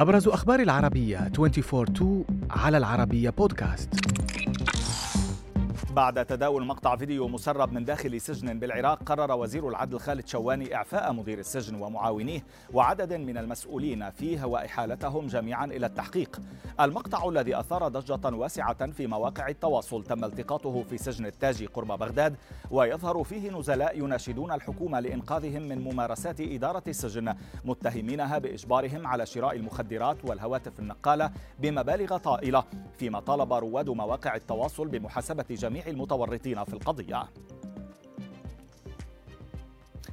أبرز أخبار العربية. 24 على العربية بودكاست بعد تداول مقطع فيديو مسرب من داخل سجن بالعراق قرر وزير العدل خالد شواني إعفاء مدير السجن ومعاونيه وعدد من المسؤولين فيه وإحالتهم جميعا إلى التحقيق. المقطع الذي أثار ضجة واسعة في مواقع التواصل تم التقاطه في سجن التاجي قرب بغداد ويظهر فيه نزلاء يناشدون الحكومة لإنقاذهم من ممارسات إدارة السجن متهمينها بإجبارهم على شراء المخدرات والهواتف النقالة بمبالغ طائلة. فيما طالب رواد مواقع التواصل بمحاسبة جميع جميع المتورطين في القضية.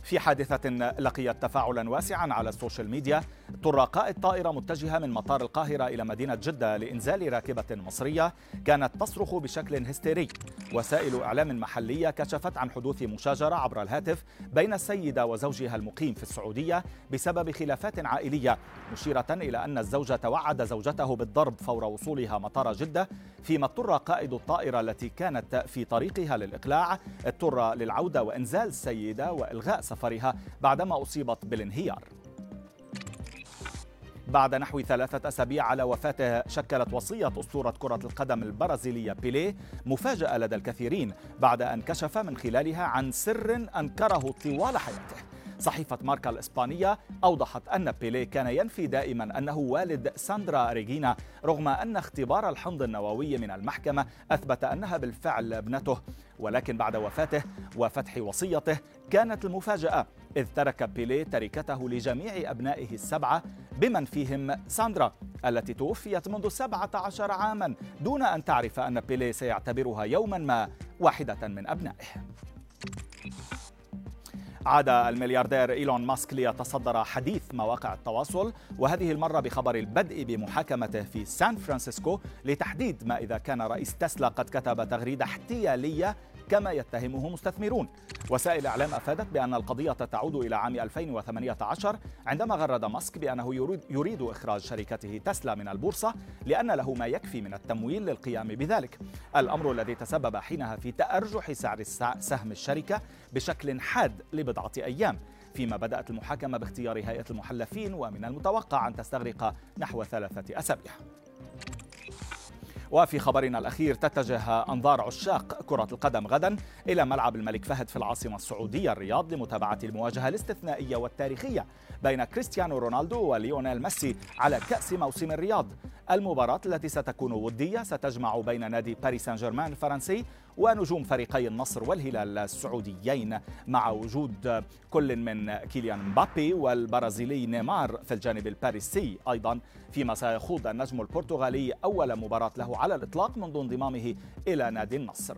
في حادثة لقيت تفاعلا واسعا على ال social media اضطر قائد طائرة متجهة من مطار القاهرة إلى مدينة جدة لإنزال راكبة مصرية كانت تصرخ بشكل هستيري. وسائل إعلام محلية كشفت عن حدوث مشاجرة عبر الهاتف بين السيدة وزوجها المقيم في السعودية بسبب خلافات عائلية مشيرة إلى أن الزوج توعد زوجته بالضرب فور وصولها مطار جدة فيما اضطر قائد الطائرة التي كانت في طريقها للإقلاع اضطر للعودة وإنزال السيدة وإلغاء سفرها بعدما أصيبت بالانهيار. بعد نحو ثلاثة أسابيع على وفاته شكلت وصية أسطورة كرة القدم البرازيلية بيليه مفاجأة لدى الكثيرين بعد أن كشف من خلالها عن سر أنكره طوال حياته. صحيفة ماركا الإسبانية أوضحت أن بيليه كان ينفي دائما أنه والد ساندرا ريجينا رغم أن اختبار الحمض النووي من المحكمة أثبت أنها بالفعل ابنته. ولكن بعد وفاته وفتح وصيته كانت المفاجأة إذ ترك بيليه تركته لجميع أبنائه السبعة بمن فيهم ساندرا التي توفيت منذ 17 عاما دون أن تعرف أن بيليه سيعتبرها يوما ما واحدة من أبنائه. عاد الملياردير إيلون ماسك ليتصدر حديث مواقع التواصل وهذه المرة بخبر البدء بمحاكمته في سان فرانسيسكو لتحديد ما إذا كان رئيس تسلا قد كتب تغريدة احتيالية كما يتهمه مستثمرون. وسائل إعلام أفادت بأن القضية تعود إلى عام 2018 عندما غرد ماسك بأنه يريد, يريد إخراج شركته تسلا من البورصة لأن له ما يكفي من التمويل للقيام بذلك. الأمر الذي تسبب حينها في تأرجح سعر سهم الشركة بشكل حاد لبضعة أيام. فيما بدأت المحاكمة باختيار هيئة المحلفين ومن المتوقع أن تستغرق نحو ثلاثة أسابيع. وفي خبرنا الأخير تتجه أنظار عشاق كرة القدم غدا إلى ملعب الملك فهد في العاصمة السعودية الرياض لمتابعة المواجهة الاستثنائية والتاريخية بين كريستيانو رونالدو وليونيل ميسي على كأس موسم الرياض. المباراة التي ستكون ودية ستجمع بين نادي باريس سان جيرمان الفرنسي ونجوم فريقي النصر والهلال السعوديين مع وجود كل من كيليان مبابي والبرازيلي نيمار في الجانب الباريسي أيضا. فيما سيخوض النجم البرتغالي أول مباراة له على الإطلاق منذ انضمامه إلى نادي النصر.